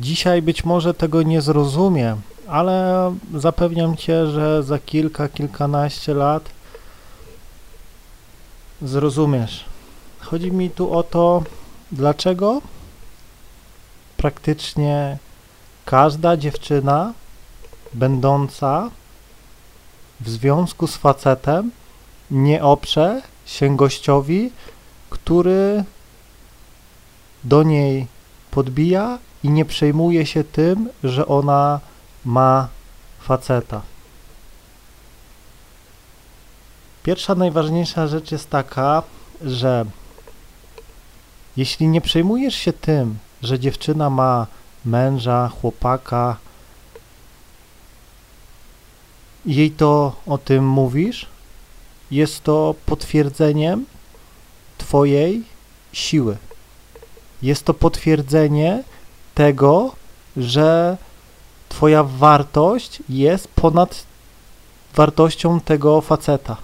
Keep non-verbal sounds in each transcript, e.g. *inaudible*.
Dzisiaj być może tego nie zrozumie, ale zapewniam cię, że za kilka, kilkanaście lat zrozumiesz. Chodzi mi tu o to, dlaczego praktycznie każda dziewczyna będąca w związku z facetem nie oprze się gościowi, który do niej podbija i nie przejmuje się tym, że ona ma faceta. Pierwsza najważniejsza rzecz jest taka, że jeśli nie przejmujesz się tym, że dziewczyna ma męża, chłopaka, jej to o tym mówisz, jest to potwierdzeniem Twojej siły. Jest to potwierdzenie tego, że Twoja wartość jest ponad wartością tego faceta.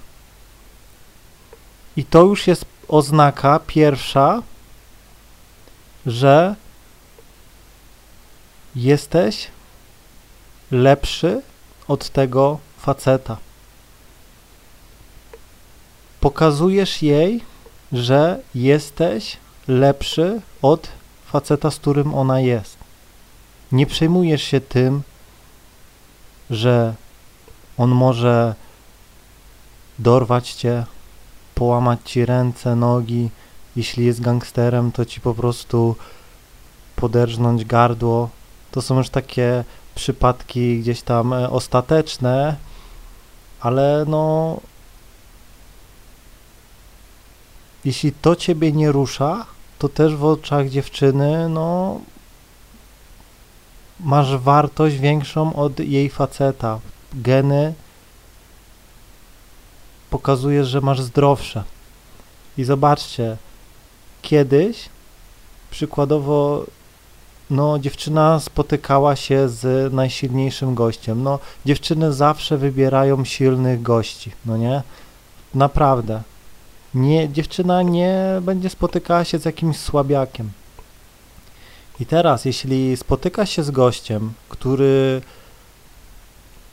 I to już jest oznaka pierwsza, że jesteś lepszy od tego faceta. Pokazujesz jej, że jesteś lepszy od faceta, z którym ona jest. Nie przejmujesz się tym, że on może dorwać cię, połamać ci ręce, nogi. Jeśli jest gangsterem, to ci po prostu poderżnąć gardło. To są już takie przypadki gdzieś tam e, ostateczne, ale no jeśli to ciebie nie rusza, to też w oczach dziewczyny, no masz wartość większą od jej faceta. Geny pokazujesz, że masz zdrowsze. I zobaczcie, kiedyś przykładowo no dziewczyna spotykała się z najsilniejszym gościem. No dziewczyny zawsze wybierają silnych gości, no nie? Naprawdę. Nie, dziewczyna nie będzie spotykała się z jakimś słabiakiem. I teraz, jeśli spotyka się z gościem, który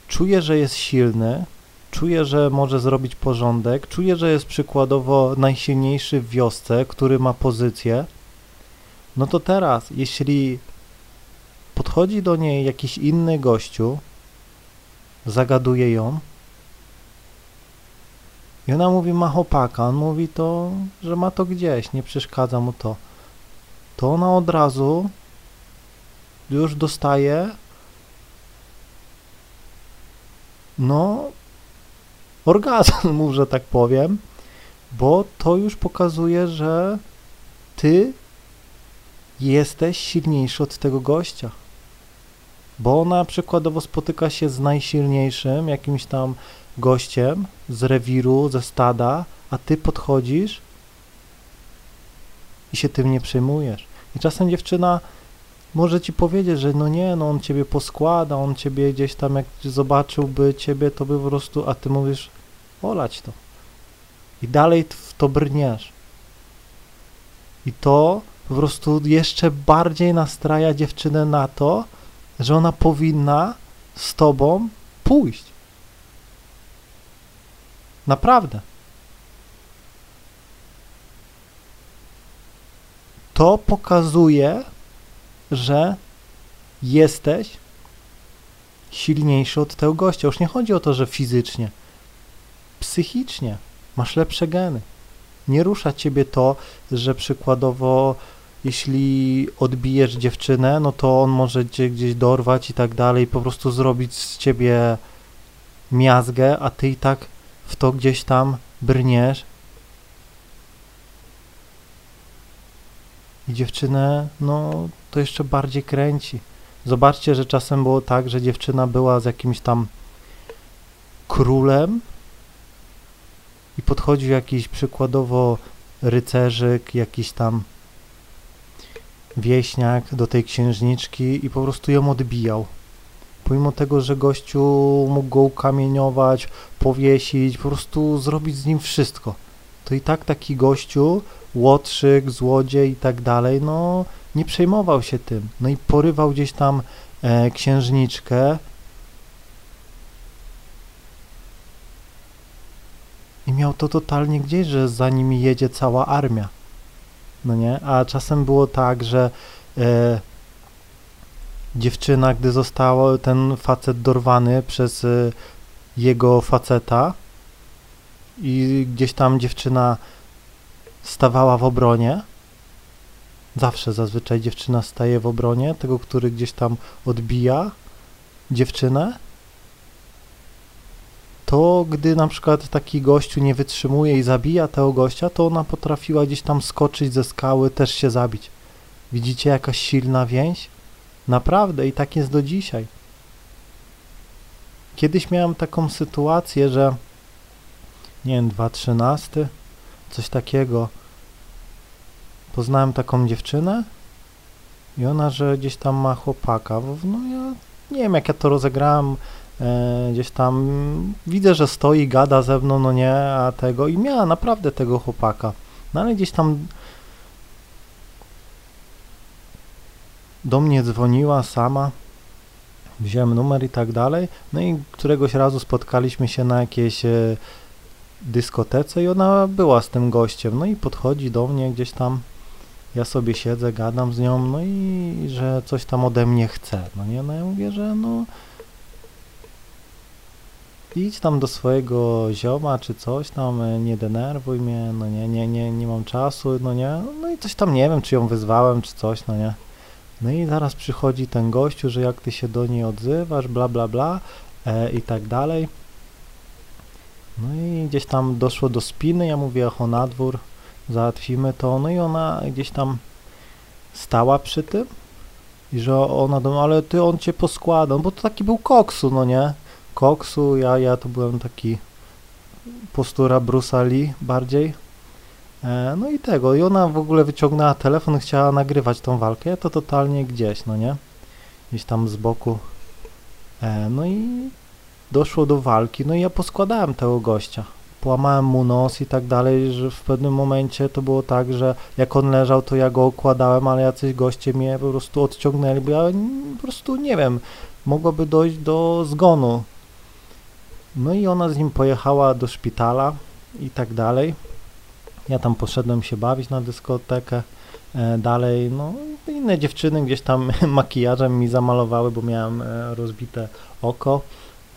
czuje, że jest silny, czuje, że może zrobić porządek, czuje, że jest przykładowo najsilniejszy w wiosce, który ma pozycję, no to teraz, jeśli podchodzi do niej jakiś inny gościu, zagaduje ją i ona mówi, ma chłopaka, on mówi to, że ma to gdzieś, nie przeszkadza mu to, to ona od razu już dostaje no orgazm, *laughs* że tak powiem, bo to już pokazuje, że ty jesteś silniejszy od tego gościa. Bo ona przykładowo spotyka się z najsilniejszym jakimś tam gościem z rewiru, ze stada, a ty podchodzisz i się tym nie przejmujesz. I czasem dziewczyna może ci powiedzieć, że no nie, no on ciebie poskłada, on ciebie gdzieś tam jak zobaczyłby ciebie, to by po prostu, a ty mówisz, olać to. I dalej w to brniesz. I to po prostu jeszcze bardziej nastraja dziewczynę na to, że ona powinna z tobą pójść. Naprawdę. To pokazuje, że jesteś silniejszy od tego gościa. Już nie chodzi o to, że fizycznie, psychicznie masz lepsze geny. Nie rusza ciebie to, że przykładowo jeśli odbijesz dziewczynę, no to on może cię gdzieś dorwać i tak dalej, po prostu zrobić z ciebie miazgę, a ty i tak w to gdzieś tam brniesz. I dziewczynę, no to jeszcze bardziej kręci. Zobaczcie, że czasem było tak, że dziewczyna była z jakimś tam królem i podchodził jakiś przykładowo rycerzyk, jakiś tam wieśniak do tej księżniczki i po prostu ją odbijał. Pomimo tego, że gościu mógł go ukamieniować, powiesić, po prostu zrobić z nim wszystko, to i tak taki gościu, łotrzyk, złodziej i tak dalej, no nie przejmował się tym. No i porywał gdzieś tam e, księżniczkę. I miał to totalnie gdzieś, że za nimi jedzie cała armia. No nie? A czasem było tak, że e, dziewczyna, gdy została ten facet dorwany przez e, jego faceta i gdzieś tam dziewczyna stawała w obronie, zawsze zazwyczaj dziewczyna staje w obronie tego, który gdzieś tam odbija dziewczynę, to gdy na przykład taki gościu nie wytrzymuje i zabija tego gościa, to ona potrafiła gdzieś tam skoczyć ze skały, też się zabić. Widzicie jakaś silna więź? Naprawdę i tak jest do dzisiaj. Kiedyś miałem taką sytuację, że nie wiem, 2.13, coś takiego. Poznałem taką dziewczynę i ona, że gdzieś tam ma chłopaka. No ja nie wiem, jak ja to rozegrałem, e, gdzieś tam widzę, że stoi, gada ze mną, no nie, a tego i miała naprawdę tego chłopaka. No ale gdzieś tam do mnie dzwoniła sama, wziąłem numer i tak dalej, no i któregoś razu spotkaliśmy się na jakiejś e, dyskotece i ona była z tym gościem, no i podchodzi do mnie gdzieś tam, ja sobie siedzę, gadam z nią, no i że coś tam ode mnie chce, no nie, no ja mówię, że no idź tam do swojego zioma czy coś tam, e, nie denerwuj mnie, no nie, nie, nie, nie mam czasu, no nie, no i coś tam nie wiem, czy ją wyzwałem, czy coś, no nie. No i zaraz przychodzi ten gościu, że jak ty się do niej odzywasz, bla bla bla e, i tak dalej. No i gdzieś tam doszło do spiny, ja mówię, o na dwór, załatwimy to, no i ona gdzieś tam stała przy tym i że ona do ale ty on cię poskłada, bo to taki był koksu, no nie? Koksu, ja, ja to byłem taki postura Brusa Lee bardziej. E, no i tego, i ona w ogóle wyciągnęła telefon, chciała nagrywać tą walkę, ja to totalnie gdzieś, no nie? Gdzieś tam z boku. E, no i doszło do walki, no i ja poskładałem tego gościa. Połamałem mu nos i tak dalej, że w pewnym momencie to było tak, że jak on leżał, to ja go okładałem, ale jacyś goście mnie po prostu odciągnęli, bo ja po prostu nie wiem, mogłoby dojść do zgonu. No i ona z nim pojechała do szpitala i tak dalej. Ja tam poszedłem się bawić na dyskotekę. E, dalej, no inne dziewczyny gdzieś tam *laughs* makijażem mi zamalowały, bo miałem e, rozbite oko.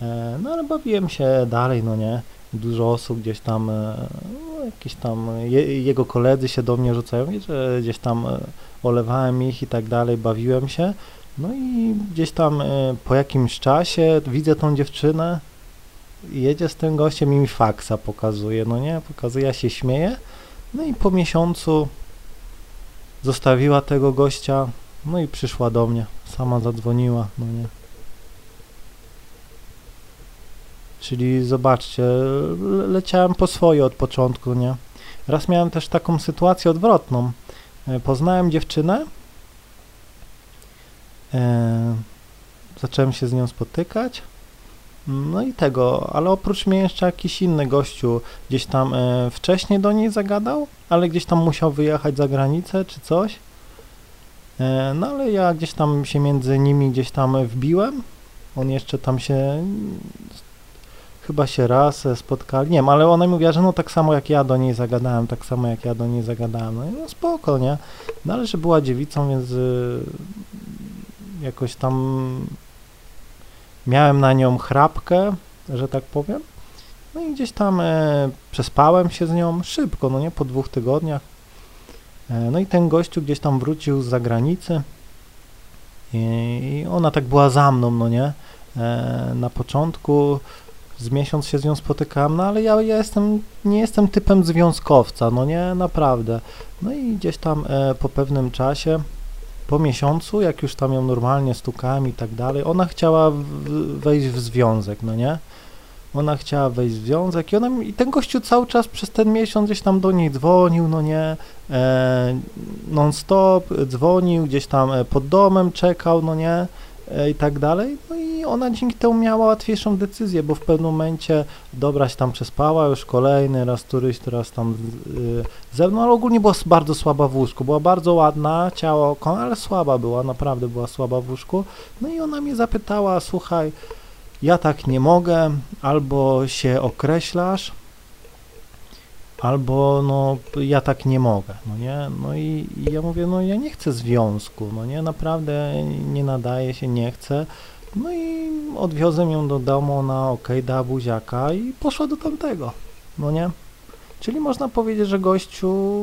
E, no ale bawiłem się dalej, no nie. Dużo osób gdzieś tam, no, jakieś tam, je, jego koledzy się do mnie rzucają, że gdzieś tam olewałem ich i tak dalej, bawiłem się. No i gdzieś tam po jakimś czasie widzę tą dziewczynę, jedzie z tym gościem i mi faksa pokazuje, no nie, pokazuje, ja się śmieję, no i po miesiącu zostawiła tego gościa, no i przyszła do mnie, sama zadzwoniła, no nie. Czyli zobaczcie, leciałem po swoje od początku, nie. Raz miałem też taką sytuację odwrotną. E, poznałem dziewczynę, e, zacząłem się z nią spotykać, no i tego, ale oprócz mnie jeszcze jakiś inny gościu gdzieś tam e, wcześniej do niej zagadał, ale gdzieś tam musiał wyjechać za granicę czy coś. E, no ale ja gdzieś tam się między nimi gdzieś tam wbiłem. On jeszcze tam się chyba się raz spotkali, nie wiem, ale ona mówiła, że no tak samo jak ja do niej zagadałem, tak samo jak ja do niej zagadałem, no, no spoko, nie? No ale że była dziewicą, więc y, jakoś tam miałem na nią chrapkę, że tak powiem. No i gdzieś tam e, przespałem się z nią szybko, no nie, po dwóch tygodniach. E, no i ten gościu gdzieś tam wrócił z zagranicy i, i ona tak była za mną, no nie. E, na początku z miesiąc się z nią spotykałem, no ale ja, ja jestem, nie jestem typem związkowca, no nie, naprawdę. No i gdzieś tam e, po pewnym czasie po miesiącu, jak już tam ją normalnie stukałem i tak dalej, ona chciała wejść w związek, no nie? Ona chciała wejść w związek i, ona, i ten gościu cały czas przez ten miesiąc gdzieś tam do niej dzwonił, no nie, e, non-stop dzwonił, gdzieś tam e, pod domem czekał, no nie, i tak dalej. No i ona dzięki temu miała łatwiejszą decyzję, bo w pewnym momencie dobra się tam przespała, już kolejny raz któryś, teraz tam yy, ze mną, ale ogólnie była bardzo słaba w łóżku, była bardzo ładna, ciało, ale słaba była, naprawdę była słaba w łóżku, no i ona mnie zapytała, słuchaj, ja tak nie mogę, albo się określasz, albo no ja tak nie mogę, no nie, no i, i, ja mówię, no ja nie chcę związku, no nie, naprawdę nie nadaje się, nie chcę, no i odwiozłem ją do domu, ona ok, da buziaka i poszła do tamtego, no nie, czyli można powiedzieć, że gościu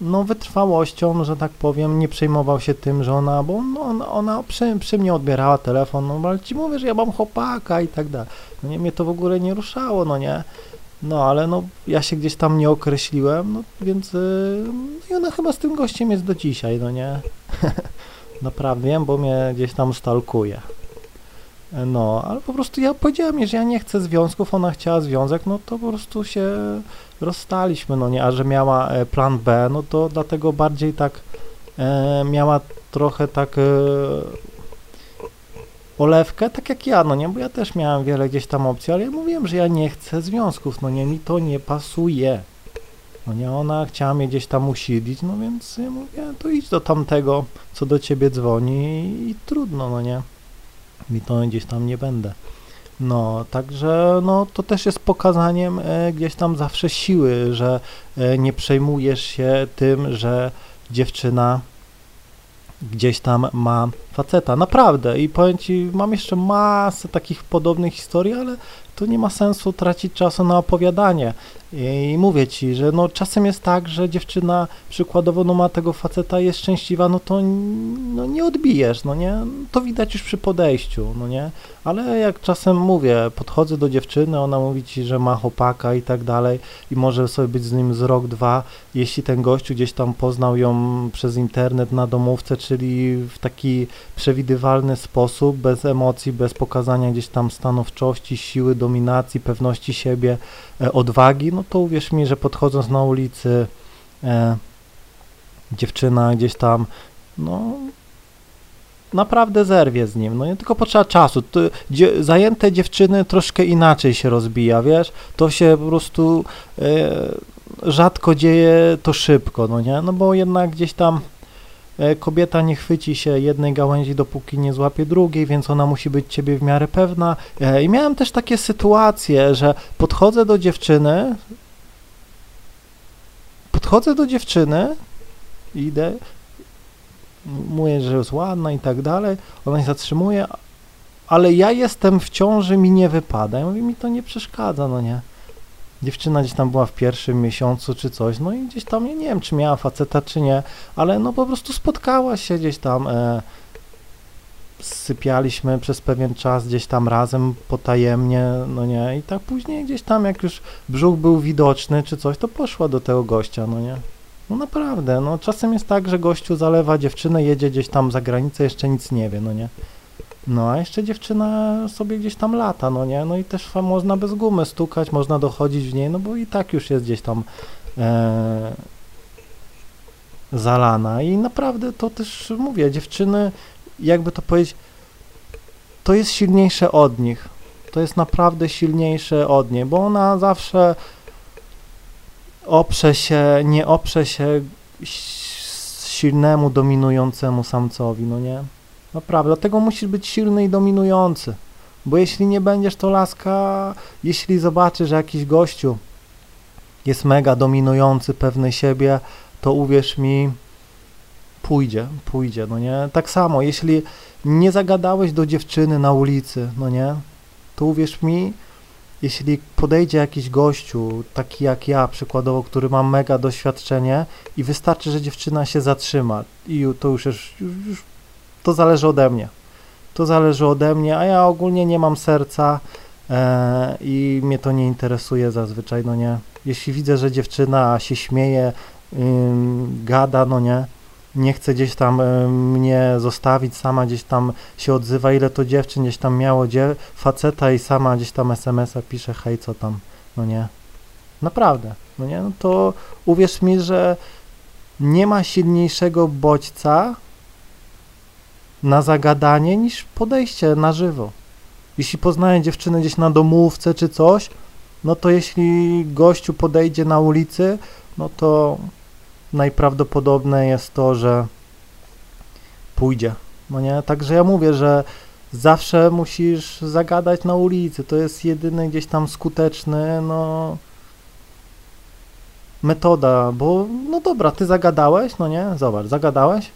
no wytrwałością, że tak powiem, nie przejmował się tym, że ona, bo no, ona, ona przy, przy mnie odbierała telefon, no ale ci mówię, że ja mam chłopaka i tak dalej, no nie, mnie to w ogóle nie ruszało, no nie, no, ale no, ja się gdzieś tam nie określiłem, no, więc yy, i ona chyba z tym gościem jest do dzisiaj, no nie? *laughs* Naprawdę wiem, bo mnie gdzieś tam stalkuje. No, ale po prostu ja powiedziałem jej, że ja nie chcę związków, ona chciała związek, no to po prostu się rozstaliśmy, no nie, a że miała e, plan B, no to dlatego bardziej tak e, miała trochę tak e, olewkę, tak jak ja, no nie, bo ja też miałem wiele gdzieś tam opcji, ale ja mówiłem, że ja nie chcę związków, no nie, mi to nie pasuje. No nie, ona chciała mnie gdzieś tam usiedlić, no więc ja mówię, to idź do tamtego, co do ciebie dzwoni i, i trudno, no nie, mi to gdzieś tam nie będę. No, także no, to też jest pokazaniem e, gdzieś tam zawsze siły, że e, nie przejmujesz się tym, że dziewczyna gdzieś tam ma faceta, naprawdę. I powiem Ci, mam jeszcze masę takich podobnych historii, ale to nie ma sensu tracić czasu na opowiadanie. I mówię ci, że no czasem jest tak, że dziewczyna przykładowo no ma tego faceta, jest szczęśliwa, no to no nie odbijesz, no nie? To widać już przy podejściu, no nie? Ale jak czasem mówię, podchodzę do dziewczyny, ona mówi ci, że ma chłopaka i tak dalej i może sobie być z nim z rok, dwa, jeśli ten gościu gdzieś tam poznał ją przez internet na domówce, czyli w taki przewidywalny sposób, bez emocji, bez pokazania gdzieś tam stanowczości, siły, dominacji, pewności siebie, e, odwagi, no to uwierz mi, że podchodząc na ulicy e, dziewczyna gdzieś tam, no naprawdę zerwie z nim, no nie tylko potrzeba czasu. To, dzie, zajęte dziewczyny troszkę inaczej się rozbija, wiesz, to się po prostu e, rzadko dzieje to szybko, no nie, no bo jednak gdzieś tam kobieta nie chwyci się jednej gałęzi, dopóki nie złapie drugiej, więc ona musi być ciebie w miarę pewna. E, I miałem też takie sytuacje, że podchodzę do dziewczyny, podchodzę do dziewczyny, idę, mówię, że jest ładna i tak dalej, ona się zatrzymuje, ale ja jestem w ciąży, mi nie wypada. Ja mówię, mi to nie przeszkadza, no nie dziewczyna gdzieś tam była w pierwszym miesiącu czy coś, no i gdzieś tam, nie wiem, czy miała faceta, czy nie, ale no po prostu spotkała się gdzieś tam, e, sypialiśmy przez pewien czas gdzieś tam razem potajemnie, no nie, i tak później gdzieś tam, jak już brzuch był widoczny czy coś, to poszła do tego gościa, no nie. No naprawdę, no czasem jest tak, że gościu zalewa dziewczynę, jedzie gdzieś tam za granicę, jeszcze nic nie wie, no nie. No a jeszcze dziewczyna sobie gdzieś tam lata, no nie? No i też można bez gumy stukać, można dochodzić w niej, no bo i tak już jest gdzieś tam e, zalana i naprawdę to też mówię, dziewczyny, jakby to powiedzieć, to jest silniejsze od nich. To jest naprawdę silniejsze od niej, bo ona zawsze oprze się, nie oprze się silnemu, dominującemu samcowi, no nie? Naprawdę, dlatego musisz być silny i dominujący. Bo jeśli nie będziesz, to laska, jeśli zobaczysz, że jakiś gościu jest mega dominujący, pewny siebie, to uwierz mi, pójdzie, pójdzie, no nie? Tak samo, jeśli nie zagadałeś do dziewczyny na ulicy, no nie? To uwierz mi, jeśli podejdzie jakiś gościu, taki jak ja, przykładowo, który ma mega doświadczenie i wystarczy, że dziewczyna się zatrzyma i to już, już, już to zależy ode mnie. To zależy ode mnie, a ja ogólnie nie mam serca e, i mnie to nie interesuje zazwyczaj, no nie. Jeśli widzę, że dziewczyna się śmieje, gada, no nie, nie chce gdzieś tam y, mnie zostawić, sama gdzieś tam się odzywa, ile to dziewczyn gdzieś tam miało dzie faceta i sama gdzieś tam SMS-a pisze, hej, co tam, no nie. Naprawdę, no nie, no to uwierz mi, że nie ma silniejszego bodźca na zagadanie niż podejście na żywo. Jeśli poznaję dziewczynę gdzieś na domówce czy coś, no to jeśli gościu podejdzie na ulicy, no to najprawdopodobniej jest to, że pójdzie. No nie? Także ja mówię, że zawsze musisz zagadać na ulicy. To jest jedyny gdzieś tam skuteczny, no metoda, bo no dobra, ty zagadałeś, no nie? Zobacz, zagadałeś.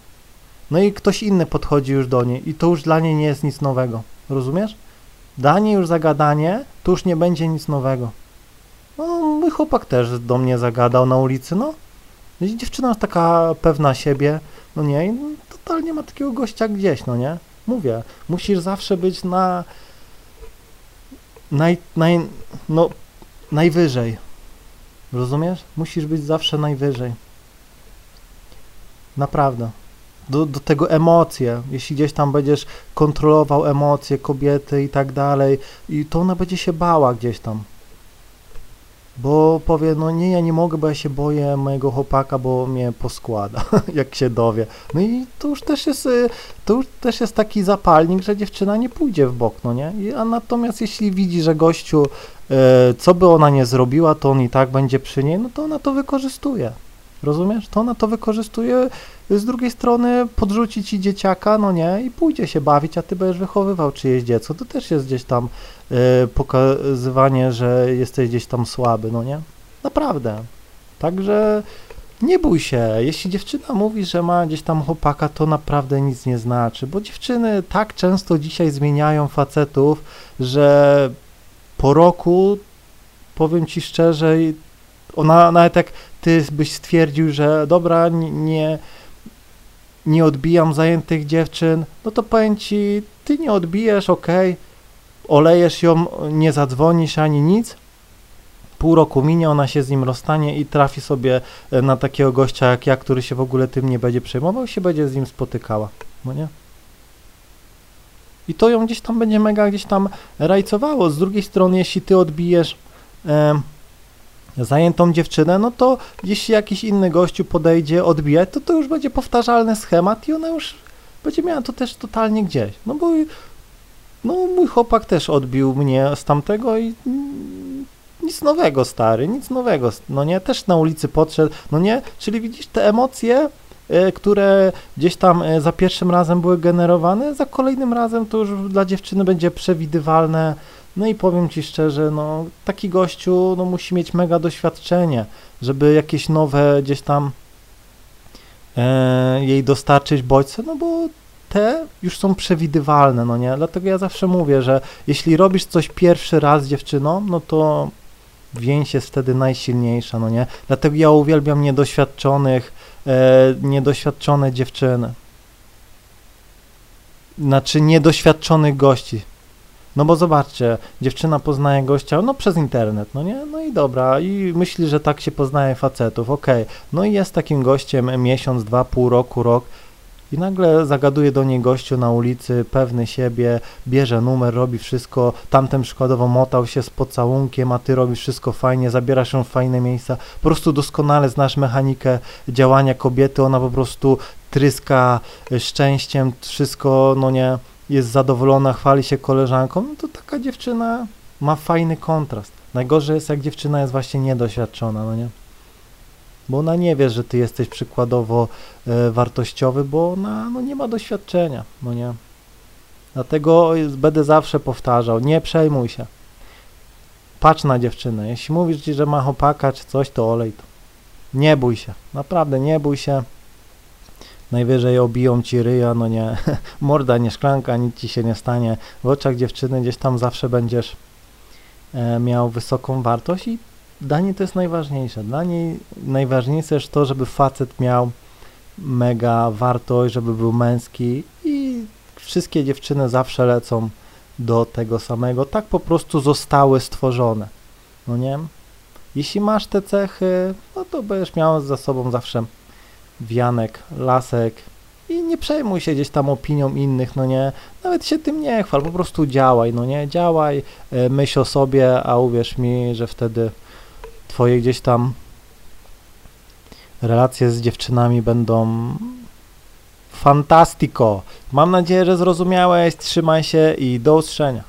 No i ktoś inny podchodzi już do niej i to już dla niej nie jest nic nowego. Rozumiesz? Danie już zagadanie, to już nie będzie nic nowego. No, mój chłopak też do mnie zagadał na ulicy, no. Dziewczyna jest taka pewna siebie, no nie, i totalnie ma takiego gościa gdzieś, no nie. Mówię, musisz zawsze być na naj, naj, no, najwyżej. Rozumiesz? Musisz być zawsze najwyżej. Naprawdę. Do, do tego emocje. Jeśli gdzieś tam będziesz kontrolował emocje kobiety i tak dalej, i to ona będzie się bała gdzieś tam. Bo powie, no nie, ja nie mogę, bo ja się boję mojego chłopaka, bo mnie poskłada, *laughs* jak się dowie. No i to już też jest, y, to już też jest taki zapalnik, że dziewczyna nie pójdzie w bok, no nie? A natomiast jeśli widzi, że gościu, e, co by ona nie zrobiła, to on i tak będzie przy niej, no to ona to wykorzystuje. Rozumiesz? To ona to wykorzystuje, z drugiej strony podrzuci ci dzieciaka, no nie, i pójdzie się bawić, a ty będziesz wychowywał czyjeś dziecko. To też jest gdzieś tam y, pokazywanie, że jesteś gdzieś tam słaby, no nie? Naprawdę. Także nie bój się. Jeśli dziewczyna mówi, że ma gdzieś tam chłopaka, to naprawdę nic nie znaczy, bo dziewczyny tak często dzisiaj zmieniają facetów, że po roku, powiem ci szczerze, ona nawet jak ty byś stwierdził, że dobra, nie, nie odbijam zajętych dziewczyn, no to powiem ci, ty nie odbijesz, ok, olejesz ją, nie zadzwonisz ani nic, pół roku minie, ona się z nim rozstanie i trafi sobie e, na takiego gościa jak ja, który się w ogóle tym nie będzie przejmował, się będzie z nim spotykała, no nie? I to ją gdzieś tam będzie mega gdzieś tam rajcowało. Z drugiej strony, jeśli ty odbijesz zajętą dziewczynę, no to jeśli jakiś inny gościu podejdzie, odbije, to to już będzie powtarzalny schemat i ona już będzie miała to też totalnie gdzieś. No bo no, mój chłopak też odbił mnie z tamtego i nic nowego, stary, nic nowego, no nie, też na ulicy podszedł, no nie, czyli widzisz te emocje, y, które gdzieś tam y, za pierwszym razem były generowane, za kolejnym razem to już dla dziewczyny będzie przewidywalne, no i powiem Ci szczerze, no taki gościu no, musi mieć mega doświadczenie, żeby jakieś nowe gdzieś tam e, jej dostarczyć bodźce, no bo te już są przewidywalne, no nie? Dlatego ja zawsze mówię, że jeśli robisz coś pierwszy raz z dziewczyną, no to więź jest wtedy najsilniejsza, no nie? Dlatego ja uwielbiam niedoświadczonych, e, niedoświadczone dziewczyny. Znaczy niedoświadczonych gości. No bo zobaczcie, dziewczyna poznaje gościa, no przez internet, no nie? No i dobra, i myśli, że tak się poznaje facetów, okej. Okay. No i jest takim gościem miesiąc, dwa, pół roku, rok i nagle zagaduje do niej gościu na ulicy, pewny siebie, bierze numer, robi wszystko, tamten przykładowo motał się z pocałunkiem, a ty robisz wszystko fajnie, zabierasz ją w fajne miejsca, po prostu doskonale znasz mechanikę działania kobiety, ona po prostu tryska szczęściem, wszystko, no nie jest zadowolona, chwali się koleżanką, no to taka dziewczyna ma fajny kontrast. Najgorzej jest, jak dziewczyna jest właśnie niedoświadczona, no nie? Bo ona nie wie, że ty jesteś przykładowo e, wartościowy, bo ona no, nie ma doświadczenia, no nie? Dlatego będę zawsze powtarzał, nie przejmuj się. Patrz na dziewczynę. Jeśli mówisz ci, że ma chłopaka czy coś, to olej to. Nie bój się. Naprawdę nie bój się najwyżej obiją ci ryja, no nie, *laughs* morda, nie szklanka, nic ci się nie stanie. W oczach dziewczyny gdzieś tam zawsze będziesz e, miał wysoką wartość i dla niej to jest najważniejsze. Dla niej najważniejsze jest to, żeby facet miał mega wartość, żeby był męski i wszystkie dziewczyny zawsze lecą do tego samego. Tak po prostu zostały stworzone. No nie? Jeśli masz te cechy, no to będziesz miał za sobą zawsze wianek, lasek i nie przejmuj się gdzieś tam opinią innych, no nie, nawet się tym nie chwal, po prostu działaj, no nie, działaj, e, myśl o sobie, a uwierz mi, że wtedy twoje gdzieś tam relacje z dziewczynami będą fantastico, Mam nadzieję, że zrozumiałeś. Trzymaj się i do usłyszenia.